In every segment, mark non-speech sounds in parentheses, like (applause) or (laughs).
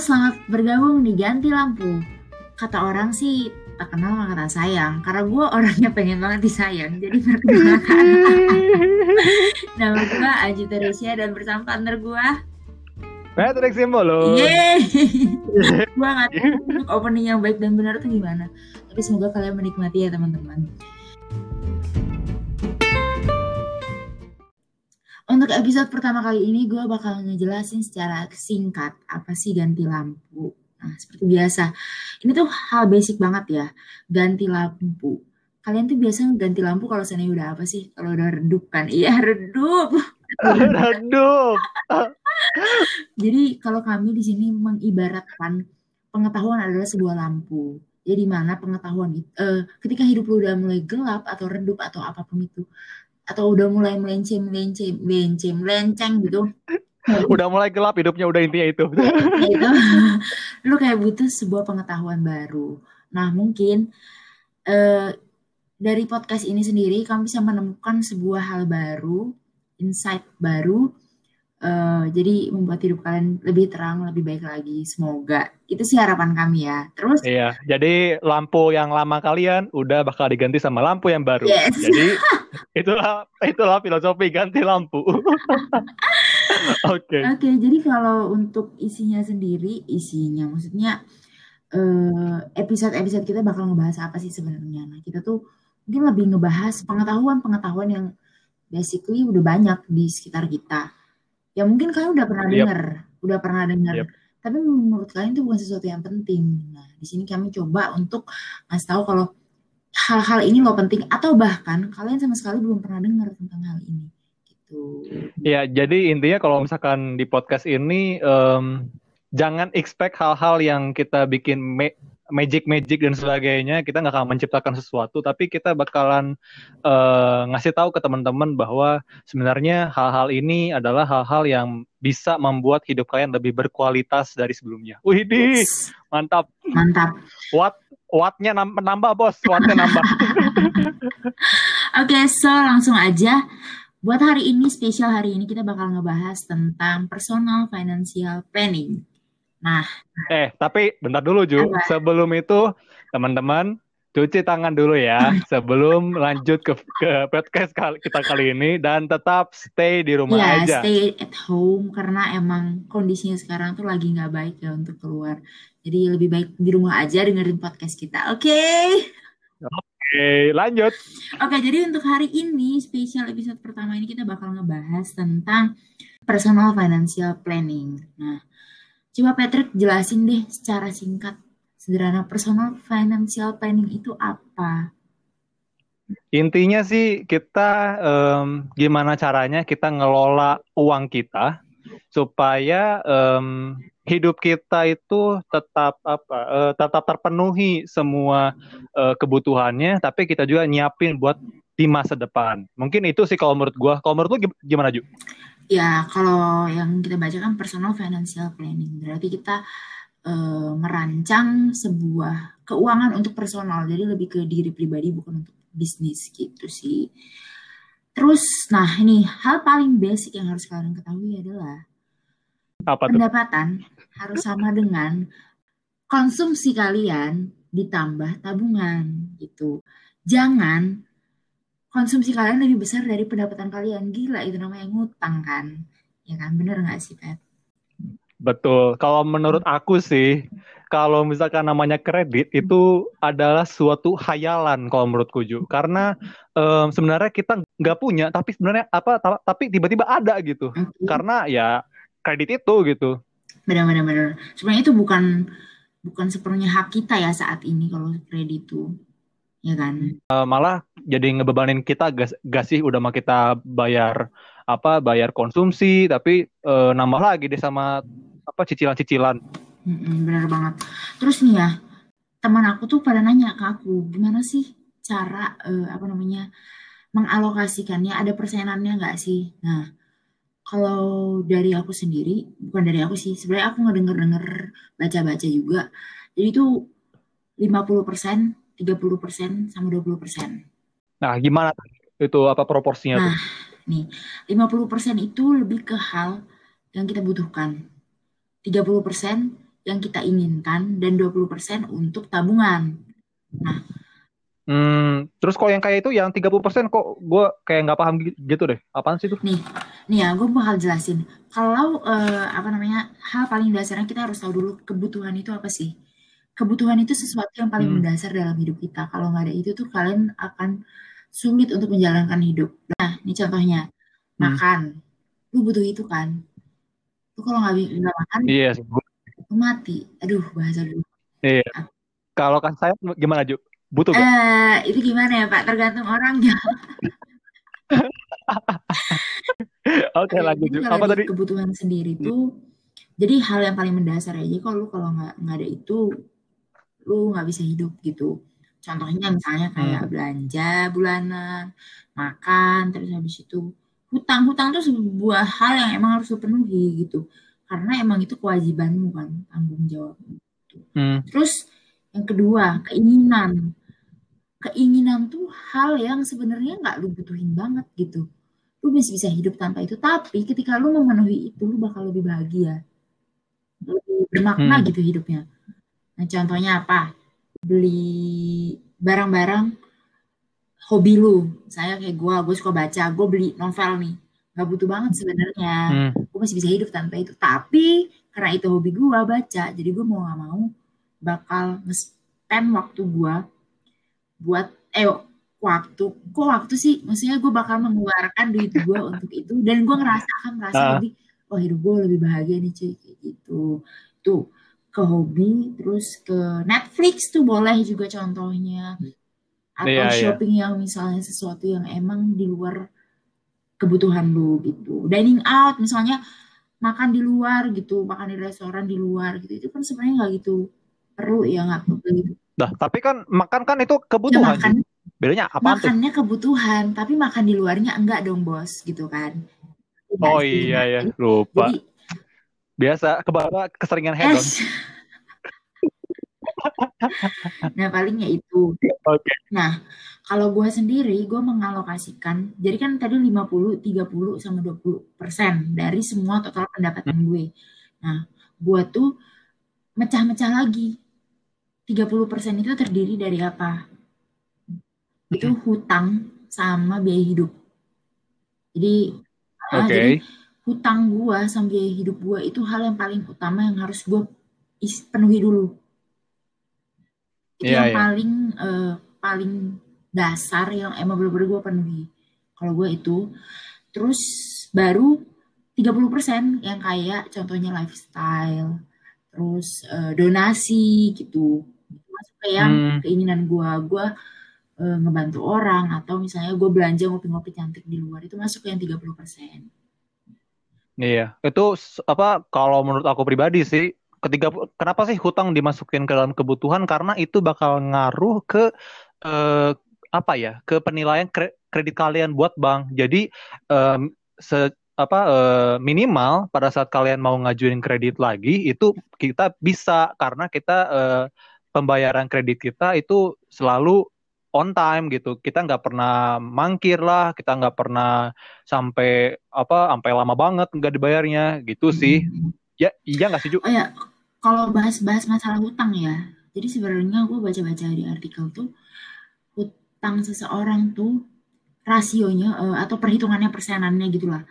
selamat bergabung di Ganti Lampu. Kata orang sih tak kenal maka kata sayang. Karena gue orangnya pengen banget disayang. Jadi perkenalkan. (laughs) Nama gue Aji Teresia dan bersama partner gue. Patrick Simbolo. Yeay. gue gak tahu opening yang baik dan benar tuh gimana. Tapi semoga kalian menikmati ya teman-teman. Untuk episode pertama kali ini gue bakal ngejelasin secara singkat apa sih ganti lampu. Nah, seperti biasa, ini tuh hal basic banget ya, ganti lampu. Kalian tuh biasa ganti lampu kalau sana udah apa sih? Kalau udah redup kan? Iya, (laughs) redup. redup. Jadi kalau kami di sini mengibaratkan pengetahuan adalah sebuah lampu. Jadi mana pengetahuan itu, eh, ketika hidup lu udah mulai gelap atau redup atau apa pun itu, atau udah mulai melenceng melenceng melenceng melenceng gitu. (laughs) Udah mulai gelap hidupnya udah intinya itu. Gitu (laughs) (laughs) lu kayak butuh sebuah pengetahuan baru. Nah mungkin eh, dari podcast ini sendiri kamu bisa menemukan sebuah hal baru insight baru Uh, jadi membuat hidup kalian lebih terang, lebih baik lagi. Semoga itu sih harapan kami ya. Terus Iya, jadi lampu yang lama kalian udah bakal diganti sama lampu yang baru. Yes. Jadi (laughs) itulah itulah filosofi ganti lampu. (laughs) Oke. Oke, okay. okay, jadi kalau untuk isinya sendiri, isinya maksudnya episode-episode kita bakal ngebahas apa sih sebenarnya? Nah, kita tuh mungkin lebih ngebahas pengetahuan-pengetahuan yang basically udah banyak di sekitar kita ya mungkin kalian udah pernah dengar, udah pernah dengar. Yep. Tapi menurut kalian itu bukan sesuatu yang penting. Nah, di sini kami coba untuk ngasih tahu kalau hal-hal ini lo penting atau bahkan kalian sama sekali belum pernah dengar tentang hal ini. Gitu. Ya, jadi intinya kalau misalkan di podcast ini um, jangan expect hal-hal yang kita bikin magic dan sebagainya kita nggak akan menciptakan sesuatu tapi kita bakalan uh, ngasih tahu ke teman-teman bahwa sebenarnya hal-hal ini adalah hal-hal yang bisa membuat hidup kalian lebih berkualitas dari sebelumnya. Wih, yes. mantap. Mantap. Watt wattnya nambah, nambah bos, wattnya nambah. (laughs) Oke, okay, so langsung aja. Buat hari ini spesial hari ini kita bakal ngebahas tentang personal financial planning. Nah, eh tapi bentar dulu Ju. Apa? Sebelum itu teman-teman cuci tangan dulu ya (laughs) sebelum lanjut ke ke podcast kita kali ini dan tetap stay di rumah ya, aja. stay at home karena emang kondisinya sekarang tuh lagi nggak baik ya untuk keluar. Jadi lebih baik di rumah aja dengerin podcast kita. Oke. Okay? Oke, lanjut. Oke, jadi untuk hari ini spesial episode pertama ini kita bakal ngebahas tentang personal financial planning. Nah, Coba Patrick jelasin deh secara singkat, sederhana personal financial planning itu apa? Intinya sih kita um, gimana caranya kita ngelola uang kita supaya um, hidup kita itu tetap apa uh, tetap terpenuhi semua uh, kebutuhannya tapi kita juga nyiapin buat di masa depan. Mungkin itu sih kalau menurut gua. Kalau menurut lu gimana, Ju? Ya, kalau yang kita baca kan personal financial planning. Berarti kita uh, merancang sebuah keuangan untuk personal. Jadi lebih ke diri pribadi bukan untuk bisnis gitu sih. Terus, nah ini hal paling basic yang harus kalian ketahui adalah Apa pendapatan harus sama dengan konsumsi kalian ditambah tabungan gitu. Jangan konsumsi kalian lebih besar dari pendapatan kalian. Gila itu namanya ngutang kan. Ya kan, bener nggak sih, Pat? Betul. Kalau menurut aku sih, kalau misalkan namanya kredit itu adalah suatu hayalan kalau menurutku Ju. Karena um, sebenarnya kita nggak punya, tapi sebenarnya apa? Tapi tiba-tiba ada gitu. Okay. Karena ya kredit itu gitu. Benar-benar. Sebenarnya itu bukan bukan sepenuhnya hak kita ya saat ini kalau kredit itu ya kan? Uh, malah jadi ngebebanin kita gas, gas sih udah mah kita bayar apa bayar konsumsi tapi uh, nambah lagi deh sama apa cicilan-cicilan. Hmm, bener banget. Terus nih ya teman aku tuh pada nanya ke aku gimana sih cara uh, apa namanya mengalokasikannya ada persenannya nggak sih? Nah kalau dari aku sendiri bukan dari aku sih sebenarnya aku ngedenger-denger baca-baca juga jadi itu 50% 30% sama 20%. Nah, gimana itu apa proporsinya nah, tuh? nih, 50% itu lebih ke hal yang kita butuhkan. 30% yang kita inginkan dan 20% untuk tabungan. Nah, Hmm, terus kalau yang kayak itu yang 30% kok gue kayak nggak paham gitu deh. Apaan sih itu? Nih, nih ya gue bakal jelasin. Kalau uh, apa namanya hal paling dasarnya kita harus tahu dulu kebutuhan itu apa sih. Kebutuhan itu sesuatu yang paling hmm. mendasar dalam hidup kita. Kalau nggak ada itu tuh kalian akan sulit untuk menjalankan hidup. Nah, ini contohnya hmm. makan. Lu butuh itu kan. Lu kalau nggak nggak makan, iya yes. lu mati. Aduh, bahasa dulu. Iya. Ah. Kalau kan saya gimana, Ju? Butuh gak? Uh, itu gimana ya Pak? Tergantung orangnya. (laughs) Oke okay, lanjut. Apa tadi? Kebutuhan sendiri itu jadi hal yang paling mendasar aja. Kalau lu kalau nggak nggak ada itu, lu nggak bisa hidup gitu. Contohnya misalnya kayak hmm. belanja bulanan, makan, terus habis itu hutang. Hutang tuh sebuah hal yang emang harus lu penuhi gitu. Karena emang itu kewajibanmu kan, tanggung jawab. Gitu. Hmm. Terus yang kedua, keinginan keinginan tuh hal yang sebenarnya nggak lu butuhin banget gitu. Lu bisa bisa hidup tanpa itu, tapi ketika lu memenuhi itu, lu bakal lebih bahagia, lebih bermakna hmm. gitu hidupnya. Nah, contohnya apa? Beli barang-barang hobi lu. Saya kayak gue, gue suka baca, gue beli novel nih. Gak butuh banget sebenarnya. Hmm. Gue masih bisa hidup tanpa itu. Tapi karena itu hobi gue baca, jadi gue mau gak mau bakal nge-spend waktu gue buat eh waktu kok waktu sih maksudnya gue bakal mengeluarkan duit gue (laughs) untuk itu dan gue ngerasa akan merasa uh. lebih oh hidup gue lebih bahagia nih cuy kayak gitu tuh ke hobi terus ke Netflix tuh boleh juga contohnya atau yeah, iya. shopping yeah. yang misalnya sesuatu yang emang di luar kebutuhan lu gitu dining out misalnya makan di luar gitu makan di restoran di luar gitu itu kan sebenarnya nggak gitu perlu ya nggak perlu gitu Nah, tapi kan makan kan itu kebutuhan. Ya, makan, Bedanya apa tuh? Makannya kebutuhan, tapi makan di luarnya enggak dong, Bos, gitu kan. Oh iya ya, lupa. Jadi, Biasa kebawa keseringan hedon. (laughs) nah, palingnya itu. Okay. Nah, kalau gue sendiri, gue mengalokasikan, jadi kan tadi 50, 30, sama 20 persen dari semua total pendapatan gue. Nah, gue tuh mecah-mecah lagi 30% itu terdiri dari apa? Itu hutang sama biaya hidup. Jadi, okay. uh, jadi hutang gua sama biaya hidup gua itu hal yang paling utama yang harus gua penuhi dulu. Itu yeah, yang yeah. paling uh, paling dasar yang emang bener-bener gua penuhi. Kalau gua itu, terus baru 30% yang kayak contohnya lifestyle, terus uh, donasi gitu masuk ke yang hmm. keinginan gue gue uh, ngebantu orang atau misalnya gue belanja ngopi-ngopi cantik di luar itu masuk ke yang 30 persen Iya, itu apa kalau menurut aku pribadi sih ketiga kenapa sih hutang dimasukin ke dalam kebutuhan? Karena itu bakal ngaruh ke eh, apa ya ke penilaian kredit kalian buat bank. Jadi um, se apa uh, minimal pada saat kalian mau ngajuin kredit lagi itu kita bisa. Karena kita uh, pembayaran kredit kita itu selalu on time gitu. Kita nggak pernah mangkir lah, kita nggak pernah sampai apa sampai lama banget nggak dibayarnya gitu sih. Ya iya nggak sih Ju? Oh ya, kalau bahas-bahas masalah hutang ya, jadi sebenarnya gue baca-baca di artikel tuh hutang seseorang tuh rasionya uh, atau perhitungannya persenannya gitulah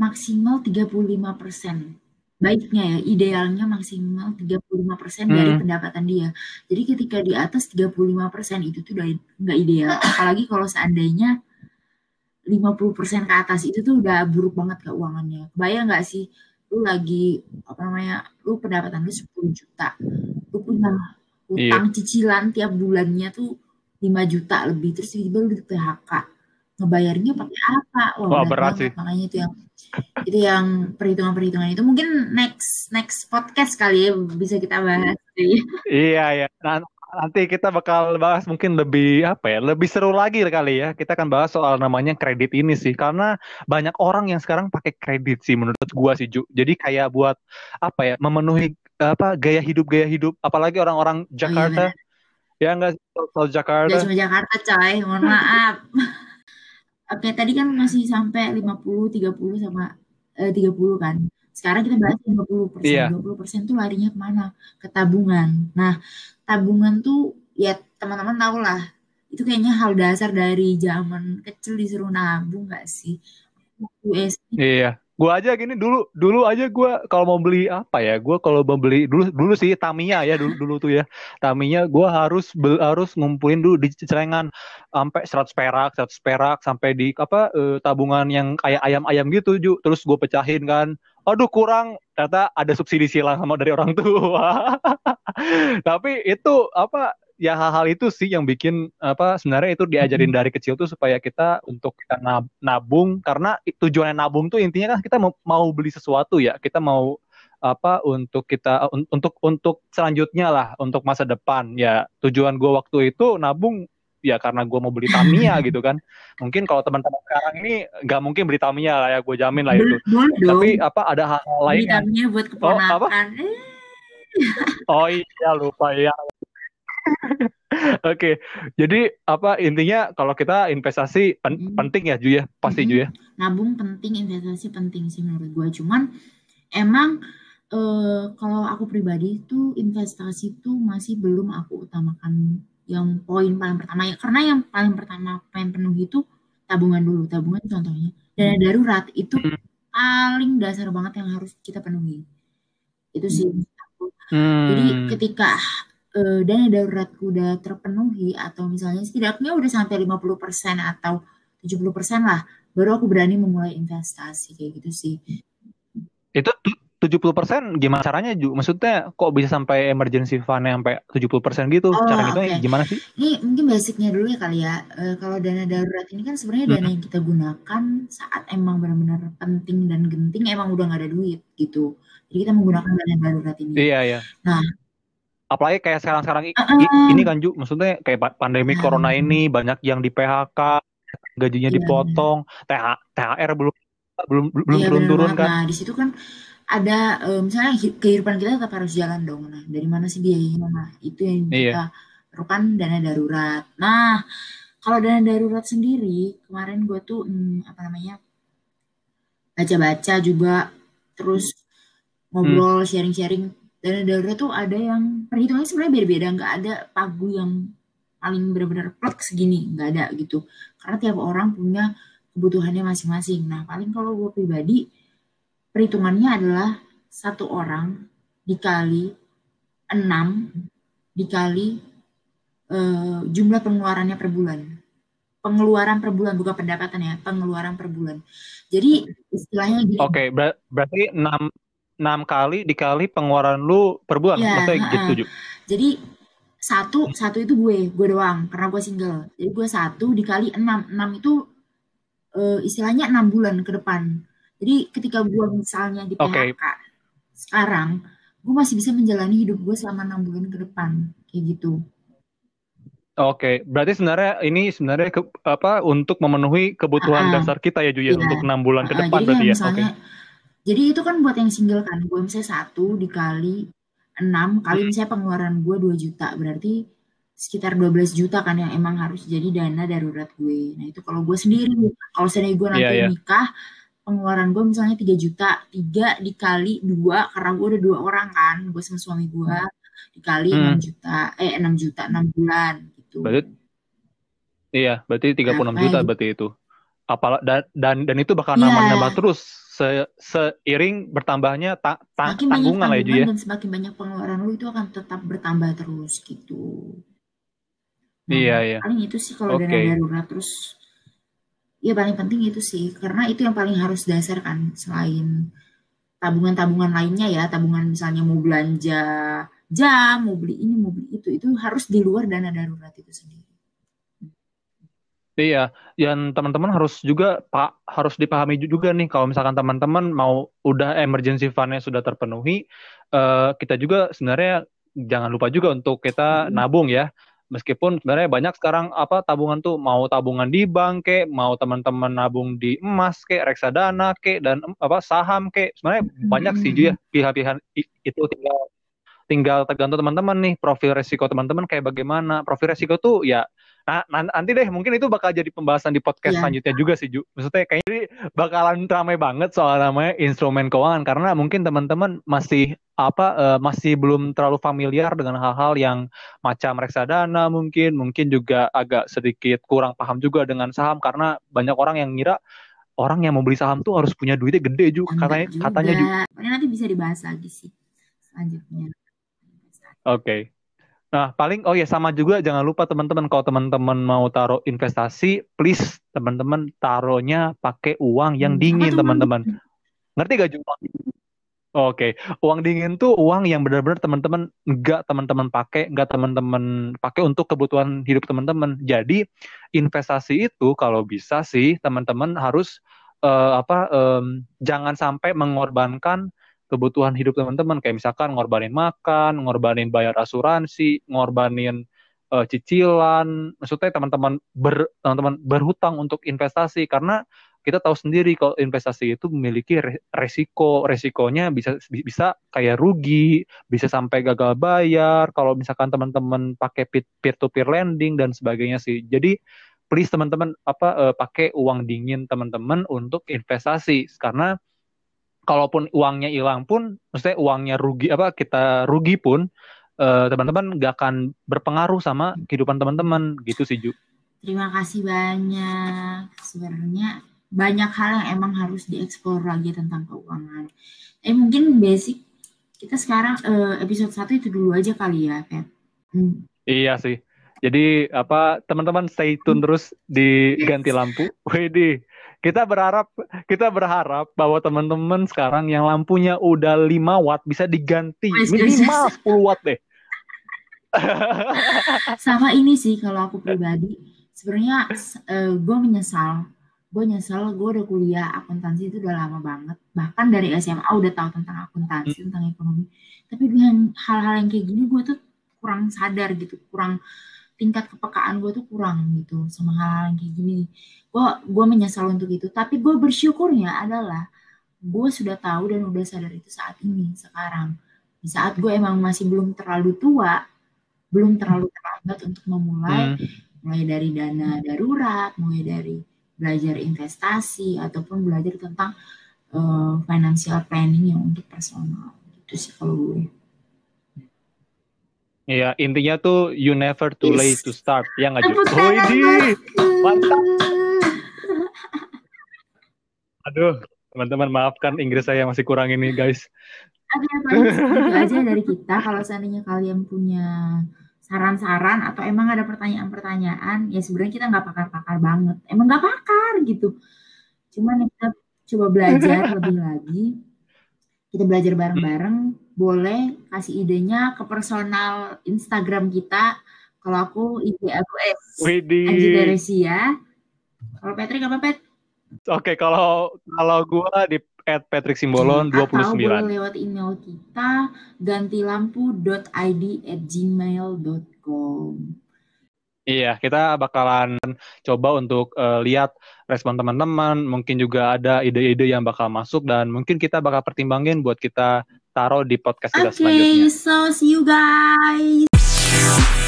maksimal 35 persen baiknya ya, idealnya maksimal 35% persen hmm. dari pendapatan dia. Jadi ketika di atas 35% itu tuh udah nggak ideal. Apalagi kalau seandainya 50% ke atas itu tuh udah buruk banget keuangannya. Bayang nggak sih lu lagi apa namanya lu pendapatan lu 10 juta lu punya utang iya. cicilan tiap bulannya tuh 5 juta lebih terus tiba-tiba lu di PHK ngebayarnya pakai apa wah, wah berat sih makanya itu yang itu yang perhitungan-perhitungan itu mungkin next next podcast kali ya bisa kita bahas iya ya nanti kita bakal bahas mungkin lebih apa ya lebih seru lagi kali ya. Kita akan bahas soal namanya kredit ini sih. Karena banyak orang yang sekarang pakai kredit sih menurut gua sih Ju. Jadi kayak buat apa ya memenuhi apa gaya hidup gaya hidup. Apalagi orang-orang Jakarta oh, iya, ya enggak soal Jakarta. Cuma Jakarta coy. Mohon maaf. (laughs) Oke, tadi kan masih sampai 50, 30 sama eh, 30 kan. Sekarang kita bahas 20 persen. Iya. 20 persen tuh larinya ke mana? Ke tabungan. Nah, tabungan tuh ya teman-teman tahu lah. Itu kayaknya hal dasar dari zaman kecil disuruh nabung gak sih? Iya. Gua aja gini dulu dulu aja gua kalau mau beli apa ya? Gua kalau mau beli dulu dulu sih Tamiya ya dulu dulu tuh ya. Tamiya gua harus bel, harus ngumpulin dulu di celengan sampai 100 perak, 100 perak sampai di apa eh, tabungan yang kayak ayam-ayam gitu, Ju. Terus gue pecahin kan. Aduh kurang ternyata ada subsidi silang sama dari orang tua. (laughs) Tapi itu apa ya hal-hal itu sih yang bikin apa sebenarnya itu diajarin hmm. dari kecil tuh supaya kita untuk kita nabung karena tujuannya nabung tuh intinya kan kita mau, beli sesuatu ya kita mau apa untuk kita untuk untuk selanjutnya lah untuk masa depan. Ya tujuan gue waktu itu nabung ya karena gue mau beli Tamiya (laughs) gitu kan. Mungkin kalau teman-teman sekarang ini nggak mungkin beli Tamiya lah ya gue jamin lah itu. Tapi apa ada hal-hal lain Tamiya buat keponakan oh, apa? oh iya lupa ya (laughs) Oke, jadi apa intinya kalau kita investasi pen hmm. penting ya Ju ya, pasti hmm. Ju ya. Nabung penting, investasi penting sih menurut gue. Cuman emang eh, kalau aku pribadi itu investasi itu masih belum aku utamakan yang poin paling pertama ya. Karena yang paling pertama pengen penuh itu tabungan dulu, tabungan contohnya. Dana darurat itu hmm. paling dasar banget yang harus kita penuhi. Itu sih. Hmm. Jadi ketika uh, dana daruratku udah terpenuhi atau misalnya setidaknya udah sampai 50% atau 70% lah, baru aku berani memulai investasi kayak gitu sih. Itu 70% gimana caranya Ju? Maksudnya kok bisa sampai emergency fund sampai 70% gitu? Oh, Cara gitu okay. gimana sih? Ini mungkin basicnya dulu ya kali ya. E, kalau dana darurat ini kan sebenarnya hmm. dana yang kita gunakan saat emang benar-benar penting dan genting emang udah nggak ada duit gitu. Jadi kita menggunakan dana darurat ini. Iya, iya. Nah, apalagi kayak sekarang-sekarang uh, ini kan Ju, maksudnya kayak pandemi uh, corona ini banyak yang di PHK, gajinya iya, dipotong, TH, THR belum belum belum iya, turun-turun kan. Nah, di situ kan ada um, misalnya kehidupan kita tetap harus jalan dong. Nah, dari mana sih biayanya? Nah, itu yang kita perlukan dana darurat. Nah, kalau dana darurat sendiri, kemarin gue tuh hmm, apa namanya? baca-baca juga terus ngobrol sharing-sharing dana darurat tuh ada yang perhitungannya sebenarnya beda-beda. Nggak ada pagu yang paling benar-benar plek segini. Nggak ada gitu. Karena tiap orang punya kebutuhannya masing-masing. Nah paling kalau gue pribadi perhitungannya adalah satu orang dikali enam dikali uh, jumlah pengeluarannya per bulan. Pengeluaran per bulan bukan pendapatan ya pengeluaran per bulan. Jadi istilahnya oke okay, ber berarti enam enam kali dikali pengeluaran lu per bulan ya, maksudnya uh, gitu jadi satu satu itu gue gue doang karena gue single jadi gue satu dikali enam enam itu uh, istilahnya enam bulan ke depan jadi ketika gue misalnya di PHK okay. sekarang gue masih bisa menjalani hidup gue selama enam bulan ke depan kayak gitu Oke, okay. berarti sebenarnya ini sebenarnya ke, apa untuk memenuhi kebutuhan uh, dasar kita ya Julia iya. untuk enam bulan uh, ke depan berarti ya. Oke. Okay. Jadi itu kan buat yang single kan, gue misalnya satu dikali enam kali hmm. misalnya pengeluaran gue 2 juta, berarti sekitar 12 juta kan yang emang harus jadi dana darurat gue. Nah itu kalau gue sendiri, kalau seandainya gue nanti yeah, yeah. nikah, pengeluaran gue misalnya 3 juta, 3 dikali 2, karena gue udah dua orang kan, gue sama suami gue, dikali hmm. 6 juta, eh 6 juta, 6 bulan gitu. Berarti, iya, berarti 36 nah, juta gitu. berarti itu. Apal dan, dan dan itu bakal yeah. nambah-nambah terus se seiring bertambahnya ta ta semakin tanggungan lah ya, ya. dan semakin banyak pengeluaran lu itu akan tetap bertambah terus gitu. Nah, iya iya. paling itu sih kalau okay. dana darurat terus ya paling penting itu sih karena itu yang paling harus dasar kan selain tabungan-tabungan lainnya ya tabungan misalnya mau belanja jam mau beli ini mau beli itu itu harus di luar dana darurat itu sendiri Iya, yang teman-teman harus juga Pak harus dipahami juga nih kalau misalkan teman-teman mau udah emergency fund-nya sudah terpenuhi, uh, kita juga sebenarnya jangan lupa juga untuk kita hmm. nabung ya. Meskipun sebenarnya banyak sekarang apa tabungan tuh mau tabungan di bank ke, mau teman-teman nabung di emas ke, reksadana ke dan apa saham ke. Sebenarnya hmm. banyak sih ya pihak-pihak itu tinggal tinggal tergantung teman-teman nih profil resiko teman-teman kayak bagaimana. Profil resiko tuh ya Nah, nanti deh mungkin itu bakal jadi pembahasan di podcast yeah. selanjutnya juga sih Ju. Maksudnya kayaknya bakalan ramai banget soal namanya instrumen keuangan karena mungkin teman-teman masih apa uh, masih belum terlalu familiar dengan hal-hal yang macam reksadana mungkin mungkin juga agak sedikit kurang paham juga dengan saham karena banyak orang yang ngira orang yang mau beli saham tuh harus punya duitnya gede juga katanya juga. katanya juga. Nanti bisa dibahas lagi sih selanjutnya. Oke. Okay. Nah, paling oh ya sama juga jangan lupa teman-teman kalau teman-teman mau taruh investasi, please teman-teman taruhnya pakai uang yang hmm, dingin teman-teman. Ngerti gak juga? Oke, okay. uang dingin tuh uang yang benar-benar teman-teman enggak teman-teman pakai, enggak teman-teman pakai untuk kebutuhan hidup teman-teman. Jadi investasi itu kalau bisa sih teman-teman harus uh, apa um, jangan sampai mengorbankan kebutuhan hidup teman-teman. Kayak misalkan ngorbanin makan, ngorbanin bayar asuransi, ngorbanin uh, cicilan, maksudnya teman-teman ber teman-teman berhutang untuk investasi. Karena kita tahu sendiri kalau investasi itu memiliki resiko, resikonya bisa bisa kayak rugi, bisa sampai gagal bayar. Kalau misalkan teman-teman pakai peer to peer lending dan sebagainya sih. Jadi please teman-teman apa uh, pakai uang dingin teman-teman untuk investasi. Karena kalaupun uangnya hilang pun, maksudnya uangnya rugi apa kita rugi pun eh, teman-teman nggak akan berpengaruh sama kehidupan teman-teman gitu sih Ju. Terima kasih banyak. Sebenarnya banyak hal yang emang harus dieksplor lagi tentang keuangan. Eh mungkin basic kita sekarang uh, episode satu itu dulu aja kali ya, Pet. Hmm. Iya sih. Jadi apa teman-teman stay tune terus di ganti lampu. (laughs) Wedi, kita berharap kita berharap bahwa teman-teman sekarang yang lampunya udah 5 watt bisa diganti. Minimal 10 watt deh. (laughs) Sama ini sih kalau aku pribadi. Sebenarnya uh, gue menyesal. Gue nyesel gue udah kuliah akuntansi itu udah lama banget. Bahkan dari SMA udah tahu tentang akuntansi hmm. tentang ekonomi. Tapi dengan hal-hal yang kayak gini gue tuh kurang sadar gitu. Kurang tingkat kepekaan gue tuh kurang gitu sama hal-hal yang kayak gini. Gue gue menyesal untuk itu. Tapi gue bersyukurnya adalah gue sudah tahu dan udah sadar itu saat ini sekarang. Di saat gue emang masih belum terlalu tua, belum terlalu terlambat untuk memulai, hmm. mulai dari dana darurat, mulai dari belajar investasi ataupun belajar tentang uh, financial planning yang untuk personal. Gitu sih kalau gue. Iya, intinya tuh you never too late to start. Ya nggak juga? Oh, ini mantap. Aduh, teman-teman maafkan Inggris saya masih kurang ini, guys. Ada yang paling itu aja dari kita. Kalau seandainya kalian punya saran-saran atau emang ada pertanyaan-pertanyaan, ya sebenarnya kita nggak pakar-pakar banget. Emang nggak pakar gitu. Cuman kita coba belajar (laughs) lebih lagi. Kita belajar bareng-bareng boleh kasih idenya ke personal Instagram kita. Kalau aku IG aku S. Anji Deresia. Kalau Patrick apa Pet? Oke, kalau kalau gua di at Patrick Simbolon hmm, 29. Atau boleh lewat email kita gantilampu.id at gmail.com. Iya, kita bakalan coba untuk uh, lihat respon teman-teman. Mungkin juga ada ide-ide yang bakal masuk dan mungkin kita bakal pertimbangin buat kita taruh di podcast kita okay, selanjutnya. Oke, so see you guys.